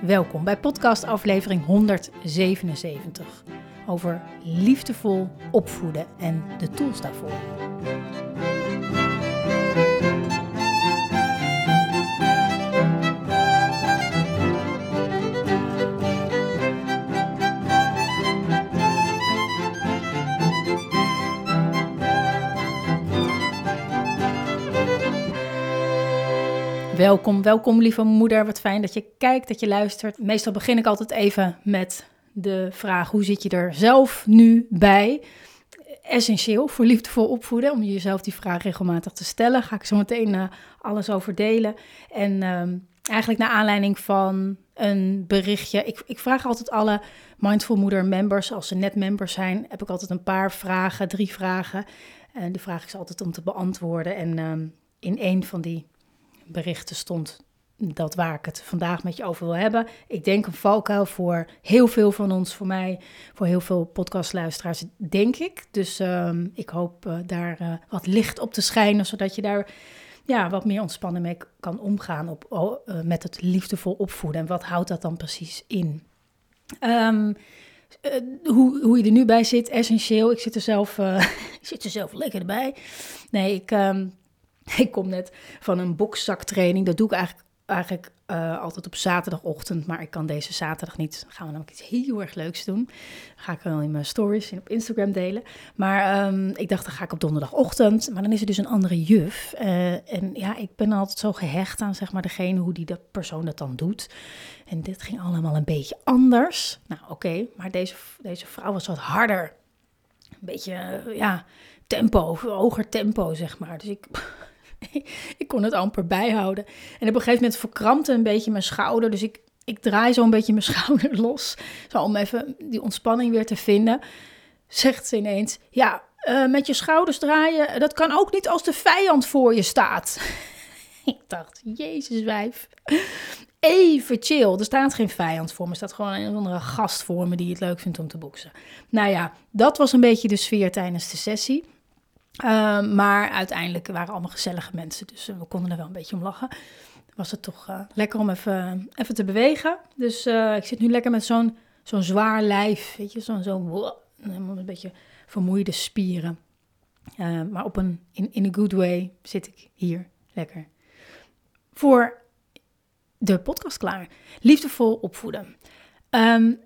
Welkom bij podcast aflevering 177 over liefdevol opvoeden en de tools daarvoor. Welkom, welkom lieve moeder. Wat fijn dat je kijkt, dat je luistert. Meestal begin ik altijd even met de vraag: hoe zit je er zelf nu bij? Essentieel voor liefdevol opvoeden, om jezelf die vraag regelmatig te stellen. Ga ik zo meteen uh, alles over delen. En uh, eigenlijk naar aanleiding van een berichtje. Ik, ik vraag altijd alle Mindful Moeder members, als ze net members zijn, heb ik altijd een paar vragen, drie vragen. En die vraag ze altijd om te beantwoorden. En uh, in een van die berichten stond dat waar ik het vandaag met je over wil hebben. Ik denk een valkuil voor heel veel van ons, voor mij, voor heel veel podcastluisteraars, denk ik. Dus uh, ik hoop uh, daar uh, wat licht op te schijnen, zodat je daar ja, wat meer ontspannen mee kan omgaan op, uh, met het liefdevol opvoeden. En wat houdt dat dan precies in? Um, hoe, hoe je er nu bij zit, essentieel. Ik zit er zelf, ik zit er zelf lekker bij. Nee, ik... Um, Ik kom net van een bokszaktraining. Dat doe ik eigenlijk, eigenlijk uh, altijd op zaterdagochtend. Maar ik kan deze zaterdag niet. Gaan we namelijk iets heel erg leuks doen. ga ik wel in mijn stories en op Instagram delen. Maar um, ik dacht, dan ga ik op donderdagochtend. Maar dan is er dus een andere juf. Uh, en ja, ik ben altijd zo gehecht aan zeg maar degene hoe die de persoon dat dan doet. En dit ging allemaal een beetje anders. Nou oké, maar deze, deze vrouw was wat harder. Een beetje, ja, tempo, hoger tempo zeg maar. Dus ik ik kon het amper bijhouden. En op een gegeven moment verkrampte een beetje mijn schouder. Dus ik, ik draai zo een beetje mijn schouder los. Zo om even die ontspanning weer te vinden. Zegt ze ineens: Ja, uh, met je schouders draaien, dat kan ook niet als de vijand voor je staat. ik dacht: Jezus, wijf. Even chill. Er staat geen vijand voor me. Er staat gewoon een andere gast voor me die het leuk vindt om te boksen. Nou ja, dat was een beetje de sfeer tijdens de sessie. Uh, maar uiteindelijk waren allemaal gezellige mensen, dus uh, we konden er wel een beetje om lachen. Was het toch uh, lekker om even, even te bewegen. Dus eh, ik zit nu lekker met zo'n zo'n zwaar lijf, weet je, zo'n zo, een beetje vermoeide spieren. maar op een, in, in a good way zit ik hier lekker. Voor de podcast klaar. Liefdevol opvoeden. Um,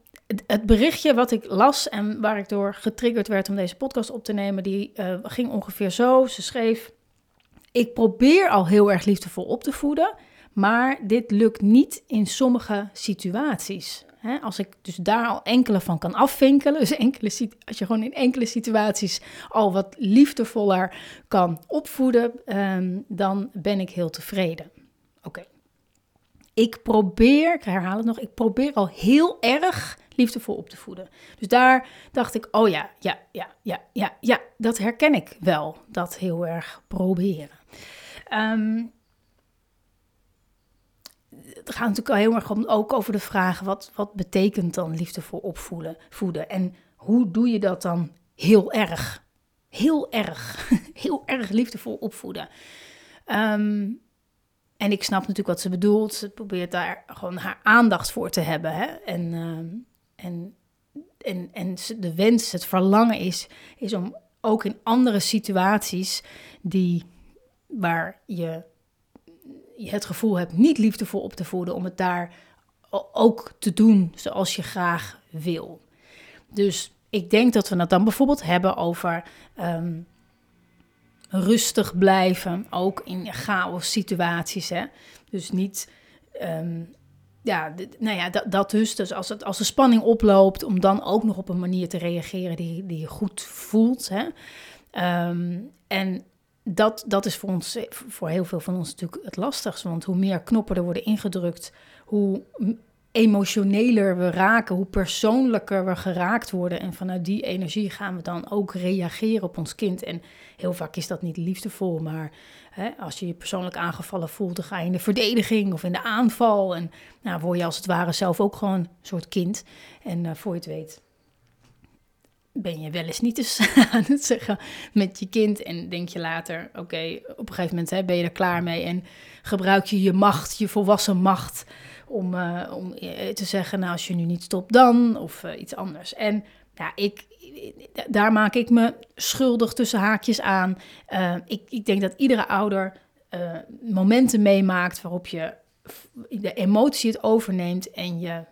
het berichtje wat ik las en waar ik door getriggerd werd om deze podcast op te nemen, die uh, ging ongeveer zo. Ze schreef: Ik probeer al heel erg liefdevol op te voeden, maar dit lukt niet in sommige situaties. Als ik dus daar al enkele van kan afvinkelen, dus enkele, als je gewoon in enkele situaties al wat liefdevoller kan opvoeden, um, dan ben ik heel tevreden. Oké. Ik probeer, ik herhaal het nog, ik probeer al heel erg liefdevol op te voeden. Dus daar dacht ik, oh ja, ja, ja, ja, ja, ja, dat herken ik wel, dat heel erg proberen. Um, het gaat natuurlijk al heel erg om, ook over de vraag, wat, wat betekent dan liefdevol opvoeden? Voeden? En hoe doe je dat dan heel erg? Heel erg, heel erg liefdevol opvoeden. Um, en ik snap natuurlijk wat ze bedoelt. Ze probeert daar gewoon haar aandacht voor te hebben. Hè? En, uh, en, en, en de wens, het verlangen is, is om ook in andere situaties die, waar je, je het gevoel hebt niet liefdevol op te voeden, om het daar ook te doen zoals je graag wil. Dus ik denk dat we het dan bijvoorbeeld hebben over um, rustig blijven, ook in chaos situaties. Hè? Dus niet, um, ja, nou ja, dat, dat dus. Dus als, het, als de spanning oploopt, om dan ook nog op een manier te reageren die, die je goed voelt. Hè? Um, en dat, dat is voor ons, voor heel veel van ons natuurlijk het lastigste. Want hoe meer knoppen er worden ingedrukt, hoe emotioneler we raken, hoe persoonlijker we geraakt worden. En vanuit die energie gaan we dan ook reageren op ons kind. En heel vaak is dat niet liefdevol, maar hè, als je je persoonlijk aangevallen voelt, dan ga je in de verdediging of in de aanval. En nou, word je als het ware zelf ook gewoon een soort kind. En uh, voor je het weet ben je wel eens niet eens aan het zeggen met je kind. En denk je later, oké, op een gegeven moment hè, ben je er klaar mee. En gebruik je je macht, je volwassen macht, om, uh, om te zeggen, nou als je nu niet stopt dan, of uh, iets anders. En ja, ik, daar maak ik me schuldig tussen haakjes aan. Ik, ik denk dat iedere ouder momenten meemaakt waarop je de emotie het overneemt en je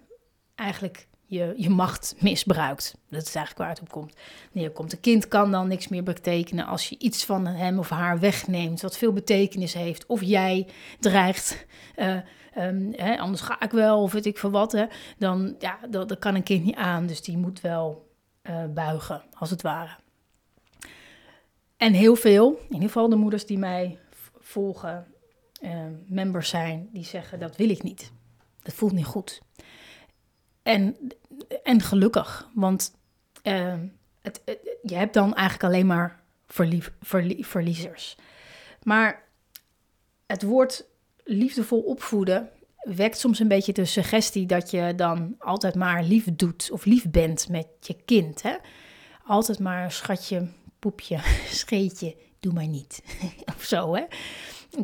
eigenlijk je, je macht misbruikt. Dat is eigenlijk waar het op komt. Neerkomt. Een kind kan dan niks meer betekenen als je iets van hem of haar wegneemt, wat veel betekenis heeft. Of jij dreigt, uh, um, hè, anders ga ik wel, of weet ik veel wat. Hè, dan, ja, dat, dat kan een kind niet aan. Dus die moet wel uh, buigen, als het ware. En heel veel, in ieder geval de moeders die mij volgen, uh, members zijn, die zeggen dat wil ik niet. Dat voelt niet goed. En en gelukkig, want uh, het, je hebt dan eigenlijk alleen maar verlief, verliezers. Maar het woord liefdevol opvoeden wekt soms een beetje de suggestie dat je dan altijd maar lief doet of lief bent met je kind. Hè? Altijd maar schatje, poepje, scheetje, doe maar niet. of zo, hè?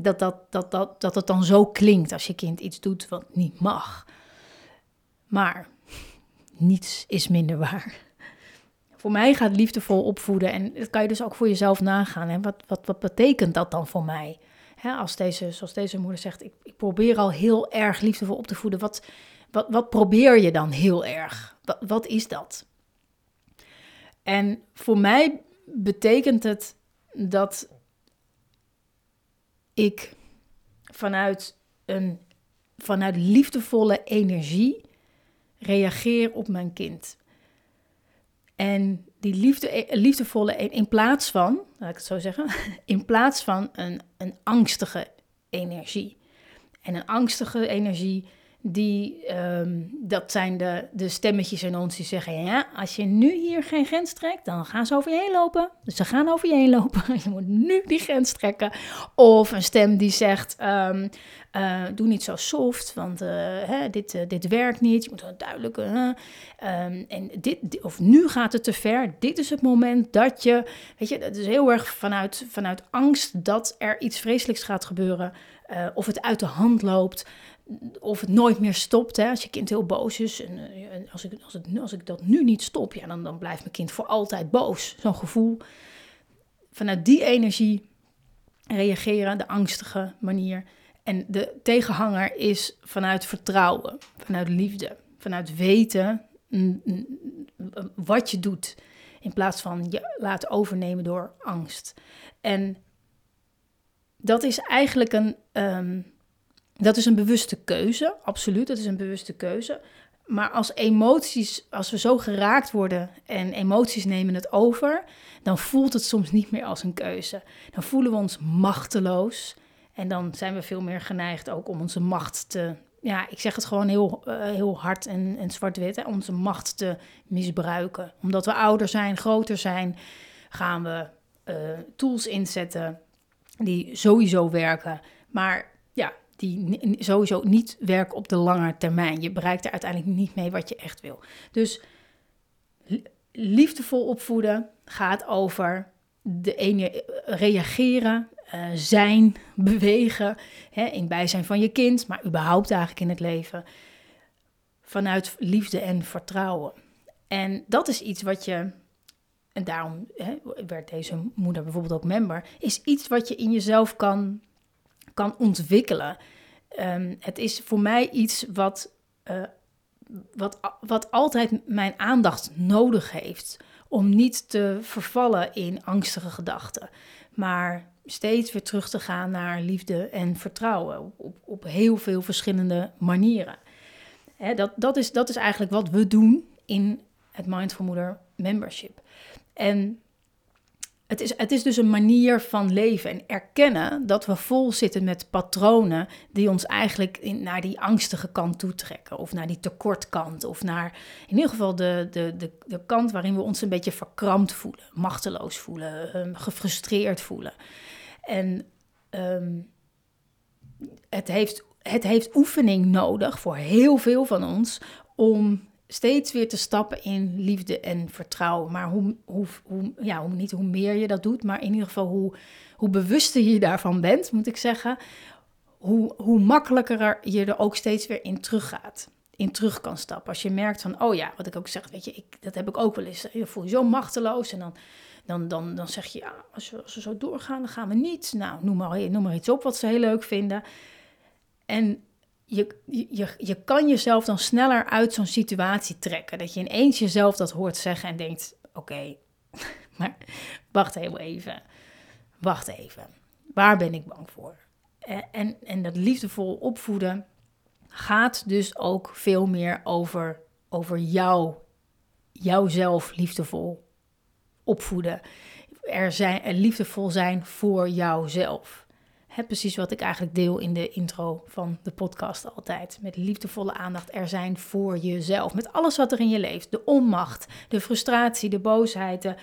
Dat, dat, dat, dat, dat het dan zo klinkt als je kind iets doet wat niet mag. Maar niets is minder waar. Voor mij gaat liefdevol opvoeden en dat kan je dus ook voor jezelf nagaan. Hè? Wat, wat, wat betekent dat dan voor mij? Hè, als deze, zoals deze moeder zegt, ik, ik probeer al heel erg liefdevol op te voeden. Wat, wat, wat probeer je dan heel erg? Wat, wat is dat? En voor mij betekent het dat ik vanuit een vanuit liefdevolle energie reageer op mijn kind. En die liefde, liefdevolle, in plaats van, laat ik het zo zeggen, in plaats van een, een angstige energie. En een angstige energie die, ehm, dat zijn de, de stemmetjes in ons die zeggen, ja, als je nu hier geen grens trekt, dan gaan ze over je heen lopen. Dus ze gaan over je heen lopen, je moet nu die grens trekken. Of een stem die zegt, um, uh, doe niet zo soft, want uh, hè, dit, uh, dit werkt niet. Je moet een duidelijke, um, en dit, of nu gaat het te ver. Dit is het moment dat je, weet je, dat is heel erg vanuit, vanuit angst dat er iets vreselijks gaat gebeuren. of het uit de hand loopt of het nooit meer stopt. Hè? Als je kind heel boos is. En, uh, als, ik, als, het, als ik dat nu niet stop, ja, dan, dan blijft mijn kind voor altijd boos. Zo'n gevoel. Vanuit die energie reageren, de angstige manier. En de tegenhanger is vanuit vertrouwen, vanuit liefde, vanuit weten mm, mm, wat je doet. In plaats van je laten overnemen door angst. En dat is eigenlijk een. Um, dat is een bewuste keuze, absoluut, dat is een bewuste keuze. Maar als emoties, als we zo geraakt worden en emoties nemen het over, dan voelt het soms niet meer als een keuze. Dan voelen we ons machteloos en dan zijn we veel meer geneigd ook om onze macht te, ja, ik zeg het gewoon heel, uh, heel hard en, en zwart-wit, onze macht te misbruiken. Omdat we ouder zijn, groter zijn, gaan we uh, tools inzetten die sowieso werken. Maar die sowieso niet werken op de lange termijn. Je bereikt er uiteindelijk niet mee wat je echt wil. Dus liefdevol opvoeden gaat over de ene reageren, uh, zijn, bewegen, hè, in bijzijn van je kind, maar überhaupt eigenlijk in het leven, vanuit liefde en vertrouwen. En dat is iets wat je, en daarom hè, werd deze moeder bijvoorbeeld ook member, is iets wat je in jezelf kan kan ontwikkelen. Um, het is voor mij iets wat, uh, wat, wat altijd mijn aandacht nodig heeft. Om niet te vervallen in angstige gedachten. Maar steeds weer terug te gaan naar liefde en vertrouwen. Op, op heel veel verschillende manieren. Hè, dat, dat, is, dat is eigenlijk wat we doen in het Mindful Moeder membership. En het is, het is dus een manier van leven en erkennen dat we vol zitten met patronen die ons eigenlijk naar die angstige kant toetrekken. Of naar die tekortkant. Of naar in ieder geval de, de, de, de kant waarin we ons een beetje verkrampt voelen, machteloos voelen, um, gefrustreerd voelen. En um, het, heeft, het heeft oefening nodig voor heel veel van ons om steeds weer te stappen in liefde en vertrouwen. Maar hoe, hoe, hoe, ja, hoe, niet hoe meer je dat doet, maar in ieder geval hoe, hoe bewuster je daarvan bent, moet ik zeggen, hoe, hoe makkelijker je er ook steeds weer in teruggaat. In terug kan stappen. Als je merkt van, oh ja, wat ik ook zeg, weet je, ik, dat heb ik ook wel eens. Je voel je zo machteloos en dan, dan, dan, dan zeg je, ja, als we zo doorgaan, dan gaan we niet. Nou, noem maar, noem maar iets op wat ze heel leuk vinden. En je, je, je kan jezelf dan sneller uit zo'n situatie trekken. Dat je ineens jezelf dat hoort zeggen en denkt: oké, maar wacht heel even. Wacht even. Waar ben ik bang voor? En, en dat liefdevol opvoeden gaat dus ook veel meer over, over jou, jouzelf liefdevol opvoeden. Er zijn, liefdevol zijn voor jouzelf precies wat ik eigenlijk deel in de intro van de podcast altijd. Met liefdevolle aandacht er zijn voor jezelf. Met alles wat er in je leeft. De onmacht, de frustratie, de boosheid.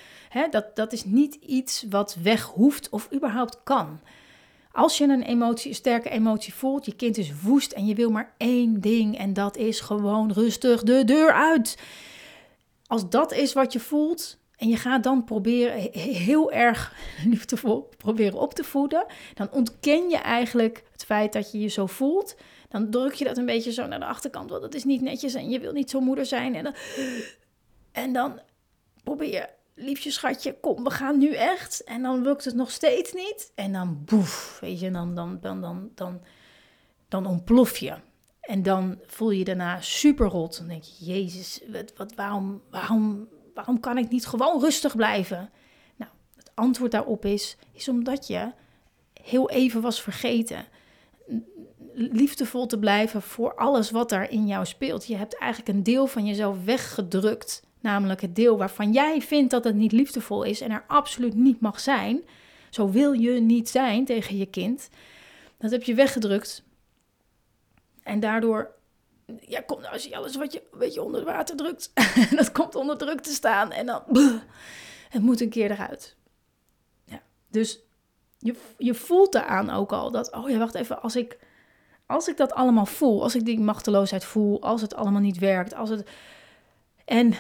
dat, dat is niet iets wat weg hoeft of überhaupt kan. Als je een emotie, een sterke emotie voelt, je kind is woest en je wil maar één ding en dat is gewoon rustig de deur uit. Als dat is wat je voelt, en je gaat dan proberen heel erg liefdevol proberen op te voeden. Dan ontken je eigenlijk het feit dat je je zo voelt. Dan druk je dat een beetje zo naar de achterkant. Want dat is niet netjes en je wil niet zo moeder zijn. En dan, en dan probeer je, liefje schatje, kom, we gaan nu echt. En dan lukt het nog steeds niet. En dan boef, weet je, dan, dan, dan, dan, dan, dan ontplof je. En dan voel je je daarna super rot. Dan denk je, jezus, wat, wat, waarom, waarom waarom kan ik niet gewoon rustig blijven? Nou, het antwoord daarop is, is omdat je heel even was vergeten liefdevol te blijven voor alles wat daar in jou speelt. Je hebt eigenlijk een deel van jezelf weggedrukt. Namelijk het deel waarvan jij vindt dat het niet liefdevol is en er absoluut niet mag zijn. Zo wil je niet zijn tegen je kind. Dat heb je weggedrukt. En daardoor ja, kom nou, als je alles wat je een beetje onder water drukt, dat komt onder druk te staan en dan, het moet een keer eruit. Ja, dus je, je voelt daaraan ook al dat, oh ja, wacht even, als ik, als ik dat allemaal voel, als ik die machteloosheid voel, als het allemaal niet werkt, als het, en,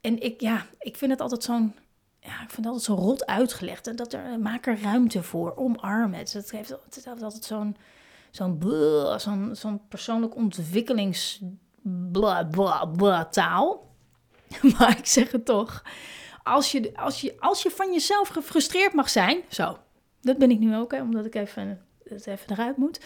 en ik, ja, ik vind het altijd zo'n, ja, ik vind het altijd zo rot uitgelegd en dat er, maak er ruimte voor, omarm het. Het heeft altijd zo'n, zo'n zo'n persoonlijk ontwikkelings bla, bla, bla, taal. maar ik zeg het toch. Als je, als, je, als je van jezelf gefrustreerd mag zijn, zo, dat ben ik nu ook, hè, omdat ik even, het even eruit moet.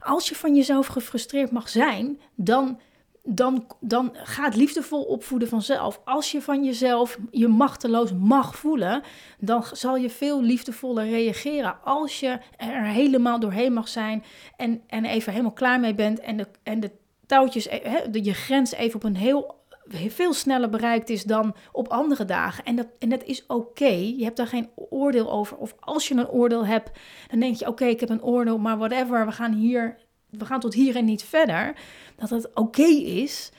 Als je van jezelf gefrustreerd mag zijn, dan dan, dan gaat liefdevol opvoeden vanzelf. Als je van jezelf je machteloos mag voelen, dan zal je veel liefdevoller reageren. Als je er helemaal doorheen mag zijn en, en even helemaal klaar mee bent en de, en de touwtjes, de, je grens even op een heel veel sneller bereikt is dan op andere dagen. En dat, en dat is oké. Je hebt daar geen oordeel over. Of als je een oordeel hebt, dan denk je: oké, ik heb een oordeel, maar whatever, we gaan hier we gaan tot hier en niet verder, dat het oké is,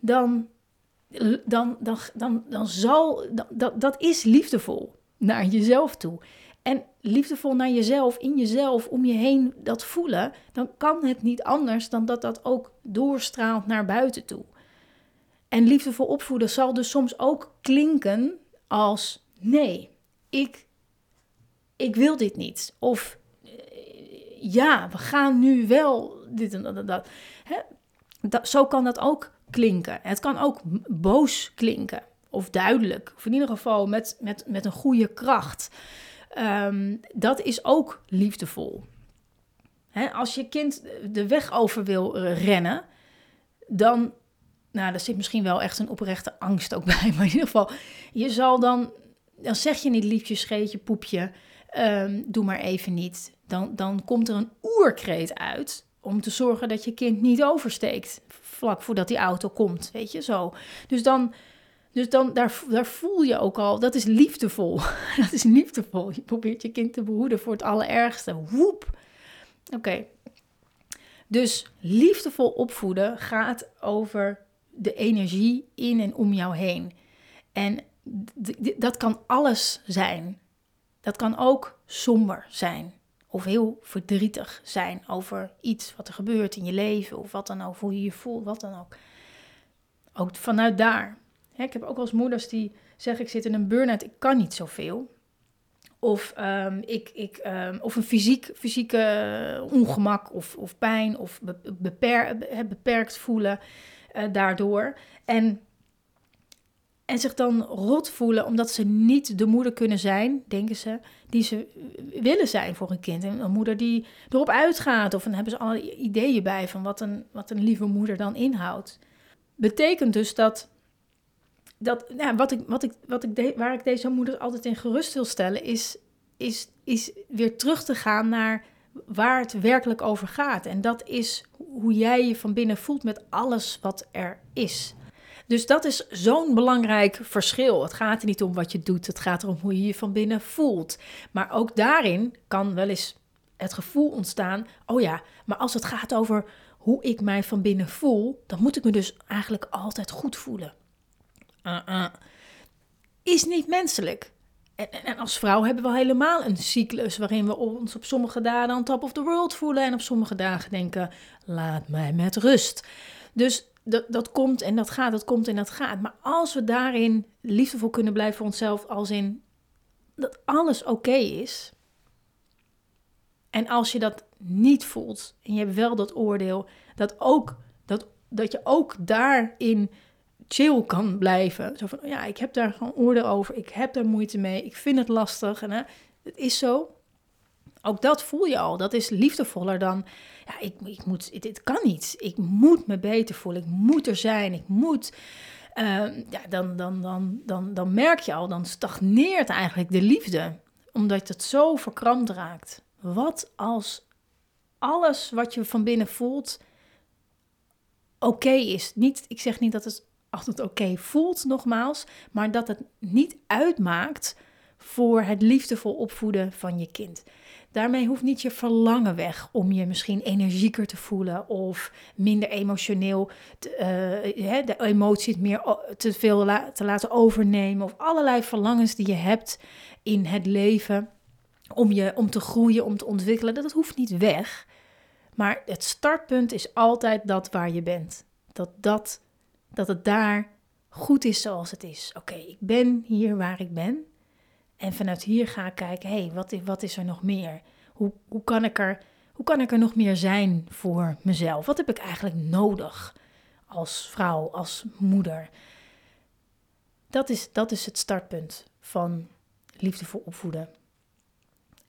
dan, dan, dan, dan, dan zal, dat, dat is liefdevol naar jezelf toe. En liefdevol naar jezelf, in jezelf, om je heen dat voelen, dan kan het niet anders dan dat dat ook doorstraalt naar buiten toe. En liefdevol opvoeden zal dus soms ook klinken als nee, ik, ik wil dit niet. Of ja, we gaan nu wel dit en dat. Hè? dat. Zo kan dat ook klinken. Het kan ook boos klinken. Of duidelijk. Of in ieder geval met, met, met een goede kracht. Ehm, dat is ook liefdevol. Hè, als je kind de weg over wil rennen, dan. Nou, daar zit misschien wel echt een oprechte angst ook bij. Maar in ieder geval, je zal dan. Dan zeg je niet liefje, scheetje, poepje. Um, doe maar even niet. Dan, dan komt er een oerkreet uit om te zorgen dat je kind niet oversteekt vlak voordat die auto komt, weet je zo. Dus dan, Dus dan, daar, daar voel je ook al, dat is liefdevol. dat is liefdevol. Je probeert je kind te behoeden voor het allerergste. Woep. Oké. Dus liefdevol opvoeden gaat over de energie in en om jou heen. En dat kan alles zijn. Dat kan ook somber zijn. Of heel verdrietig zijn over iets wat er gebeurt in je leven. Of wat dan ook, hoe je je voelt, wat dan ook. Ook vanuit daar. ik heb ook als moeders die zeggen: Ik zit in een burn-out, ik kan niet zoveel. Of, um, ik, ik, um, of een fysiek, fysieke ongemak of, of pijn of beper, beperkt voelen uh, daardoor. En en zich dan rot voelen omdat ze niet de moeder kunnen zijn, denken ze, die ze willen zijn voor een kind. En een moeder die erop uitgaat. Of dan hebben ze alle ideeën bij van wat een, wat een lieve moeder dan inhoudt. Betekent dus dat, dat nou, wat ik, wat ik, wat ik waar ik deze moeder altijd in gerust wil stellen, is, is, is weer terug te gaan naar waar het werkelijk over gaat. En dat is hoe jij je van binnen voelt met alles wat er is. Dus dat is zo'n belangrijk verschil. Het gaat er niet om wat je doet, het gaat erom hoe je je van binnen voelt. Maar ook daarin kan wel eens het gevoel ontstaan: oh ja, maar als het gaat over hoe ik mij van binnen voel, dan moet ik me dus eigenlijk altijd goed voelen. Uh-uh. Is niet menselijk. En, en, als vrouw hebben we helemaal een cyclus waarin we ons op sommige dagen on top of the world voelen en op sommige dagen denken: laat mij met rust. Dus dat, dat komt en dat gaat, dat komt en dat gaat. Maar als we daarin liefdevol kunnen blijven voor onszelf, als in dat alles oké is. En als je dat niet voelt en je hebt wel dat oordeel, dat, ook, dat, dat je ook daarin chill kan blijven. Zo van, ja, ik heb daar gewoon oordeel over, ik heb daar moeite mee, ik vind het lastig. En, hè, het is zo. Ook dat voel je al. Dat is liefdevoller dan, ja, ik, ik moet, dit kan niet. Ik moet me beter voelen. Ik moet er zijn. Ik moet. Ehm, ja, dan, dan, dan, dan, dan merk je al, dan stagneert eigenlijk de liefde. Omdat het zo verkrampt raakt. Wat als alles wat je van binnen voelt oké is? Niet, ik zeg niet dat het altijd oké voelt, nogmaals, maar dat het niet uitmaakt voor het liefdevol opvoeden van je kind. Daarmee hoeft niet je verlangen weg om je misschien energieker te voelen of minder emotioneel te, uh, de emoties meer te veel te laten overnemen of allerlei verlangens die je hebt in het leven om, je, om te groeien, om te ontwikkelen. Dat hoeft niet weg. Maar het startpunt is altijd dat waar je bent. Dat, dat, dat het daar goed is zoals het is. Oké, ik ben hier waar ik ben. En vanuit hier ga ik kijken, hé, hey, wat, wat is er nog meer? Hoe, hoe, kan ik er, hoe kan ik er nog meer zijn voor mezelf? Wat heb ik eigenlijk nodig als vrouw, als moeder? Dat is, dat is het startpunt van liefdevol opvoeden.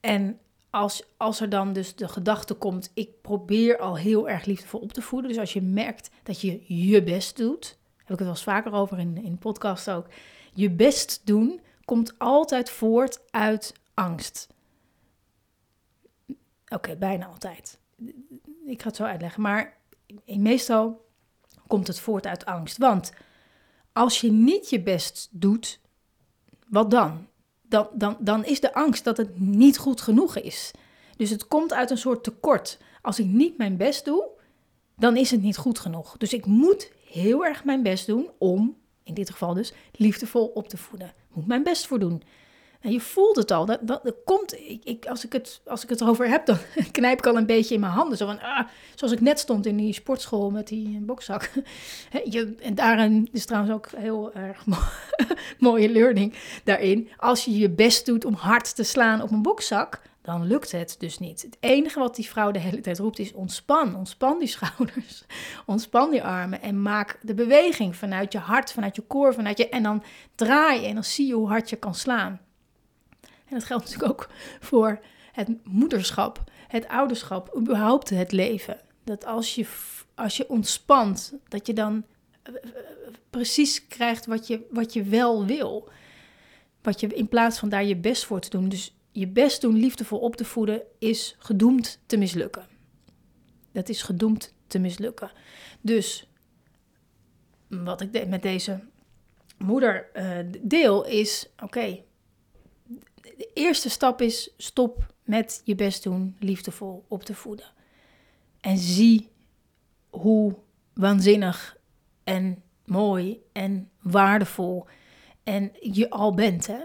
En als, als er dan dus de gedachte komt, ik probeer al heel erg liefdevol op te voeden. Dus als je merkt dat je je best doet, heb ik het wel eens vaker over in, in podcast ook. Je best doen komt altijd voort uit angst. Oké, bijna altijd. Ik ga het zo uitleggen. Maar meestal komt het voort uit angst. Want als je niet je best doet, wat dan? Dan, dan, dan is de angst dat het niet goed genoeg is. Dus het komt uit een soort tekort. Als ik niet mijn best doe, dan is het niet goed genoeg. Dus ik moet heel erg mijn best doen om, in dit geval dus, liefdevol op te voeden. Ik moet mijn best voor doen. En je voelt het al. Dat, dat, komt, ik, als, ik het, als ik het erover heb, dan knijp ik al een beetje in mijn handen. Zo van, ah, zoals ik net stond in die sportschool met die bokzak. je, en daarin is trouwens ook heel erg mooie learning daarin. Als je je best doet om hard te slaan op een bokzak, dan lukt het dus niet. Het enige wat die vrouw de hele tijd roept is ontspan. Ontspan die schouders, ontspan die armen en maak de beweging vanuit je hart, vanuit je koor, vanuit je... En dan draai je en dan zie je hoe hard je kan slaan. En dat geldt natuurlijk ook voor het moederschap, het ouderschap, überhaupt het leven. Dat als je, als je ontspant, dat je dan eh, eh, precies krijgt wat je, wat je wel wil. Wat je in plaats van daar je best voor te doen. Dus je best doen, liefdevol op te voeden, is gedoemd te mislukken. Dat is gedoemd te mislukken. Dus wat ik met deze moeder uh, deel is: oké, de eerste stap is stop met je best doen, liefdevol op te voeden. En zie hoe waanzinnig en mooi en waardevol en je al bent. Hè?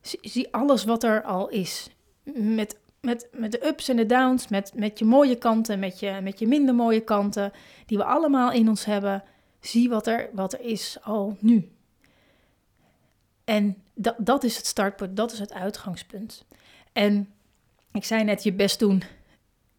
Zie alles wat er al is. Met, met, met de ups en de downs, met, met je mooie kanten, met je, met je minder mooie kanten, die we allemaal in ons hebben. Zie wat er, wat er is al nu. En dat, dat is het startpunt, dat is het uitgangspunt. En ik zei net, je best doen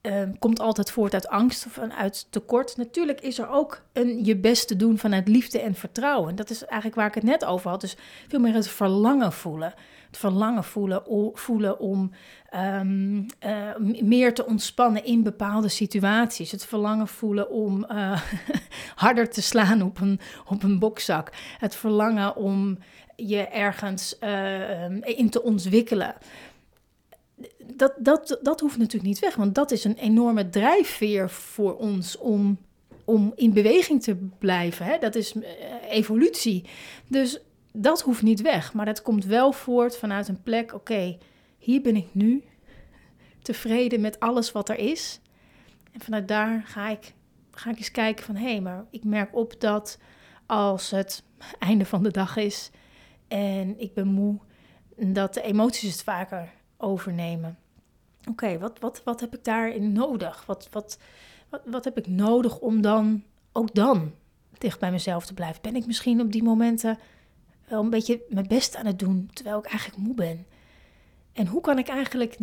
Ehm, komt altijd voort uit angst of uit tekort. Natuurlijk is er ook een je best te doen vanuit liefde en vertrouwen. Dat is eigenlijk waar ik het net over had. Dus veel meer het verlangen voelen. Het verlangen voelen, voelen om ehm, eh, meer te ontspannen in bepaalde situaties. Het verlangen voelen om uh, harder te slaan op een, op een bokzak. Het verlangen om je ergens uh, in te ontwikkelen dat, dat, dat hoeft natuurlijk niet weg, want dat is een enorme drijfveer voor ons om, om in beweging te blijven. Hè? Dat is eh, evolutie. Dus dat hoeft niet weg, maar dat komt wel voort vanuit een plek. Oké, hier ben ik nu tevreden met alles wat er is. En vanuit daar ga ik, ga ik eens kijken van hé, hey, maar ik merk op dat als het einde van de dag is en ik ben moe, dat de emoties het vaker overnemen. Oké, wat, wat, wat heb ik daarin nodig? Wat, wat, wat, wat heb ik nodig om dan ook dan dicht bij mezelf te blijven? Ben ik misschien op die momenten wel een beetje mijn best aan het doen, terwijl ik eigenlijk moe ben? En hoe kan ik eigenlijk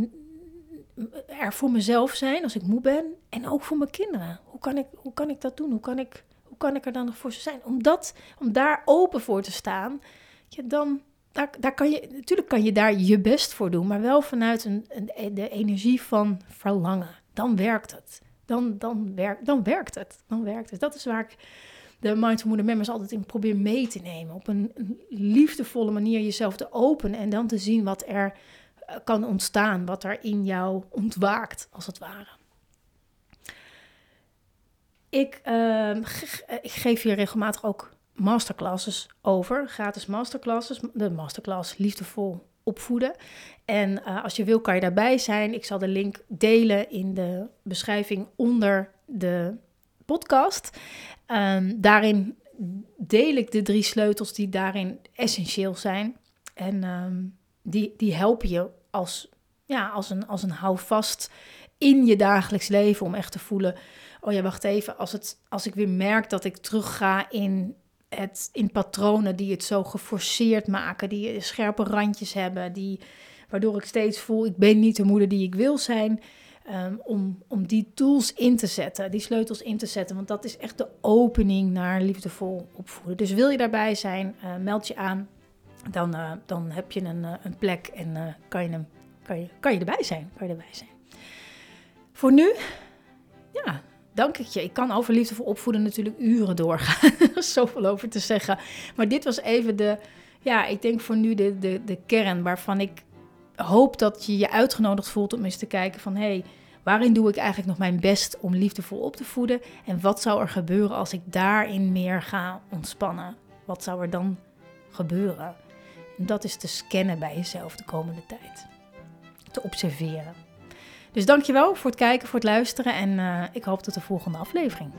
er voor mezelf zijn als ik moe ben en ook voor mijn kinderen? Hoe kan ik, hoe kan ik dat doen? Hoe kan ik, hoe kan ik er dan nog voor ze zijn? Om, dat, om daar open voor te staan, ja, dan, daar, kan je, natuurlijk kan je daar je best voor doen, maar wel vanuit een, een, de energie van verlangen. Dan werkt het. Dan, dan, werkt, dan werkt het. Dan werkt het. Dat is waar ik de Mindful Moeder Members altijd in probeer mee te nemen. Op een, liefdevolle manier jezelf te openen en dan te zien wat er eh, kan ontstaan, wat er in jou ontwaakt, als het ware. Ik, uh, ik geef hier regelmatig ook masterclasses over, gratis masterclasses, de masterclass Liefdevol opvoeden. En uh, als je wil, kan je daarbij zijn. Ik zal de link delen in de beschrijving onder de podcast. Um, daarin deel ik de drie sleutels die daarin essentieel zijn. En um, die, die helpen je als, ja, als, een, als een houvast in je dagelijks leven om echt te voelen. Oh ja, wacht even. Als, het, als ik weer merk dat ik terugga in het in patronen die het zo geforceerd maken, die scherpe randjes hebben, die, waardoor ik steeds voel, ik ben niet de moeder die ik wil zijn. Um, om, om die tools in te zetten, die sleutels in te zetten. Want dat is echt de opening naar liefdevol opvoeden. Dus wil je daarbij zijn, uh, meld je aan. Dan, uh, dan heb je een, uh, een plek en kan, je kan, je, kan je erbij zijn. Kan je erbij zijn. Voor nu, dank ik je. Ik kan over liefdevol opvoeden natuurlijk uren doorgaan. er is zoveel over te zeggen. Maar dit was even de, ja, ik denk voor nu de, de, de kern waarvan ik hoop dat je je uitgenodigd voelt om eens te kijken van... hey, waarin doe ik eigenlijk nog mijn best om liefdevol op te voeden? En wat zou er gebeuren als ik daarin meer ga ontspannen? Wat zou er dan gebeuren? En dat is te scannen bij jezelf de komende tijd. Te observeren. Dus dankjewel voor het kijken, voor het luisteren en uh, ik hoop tot de volgende aflevering.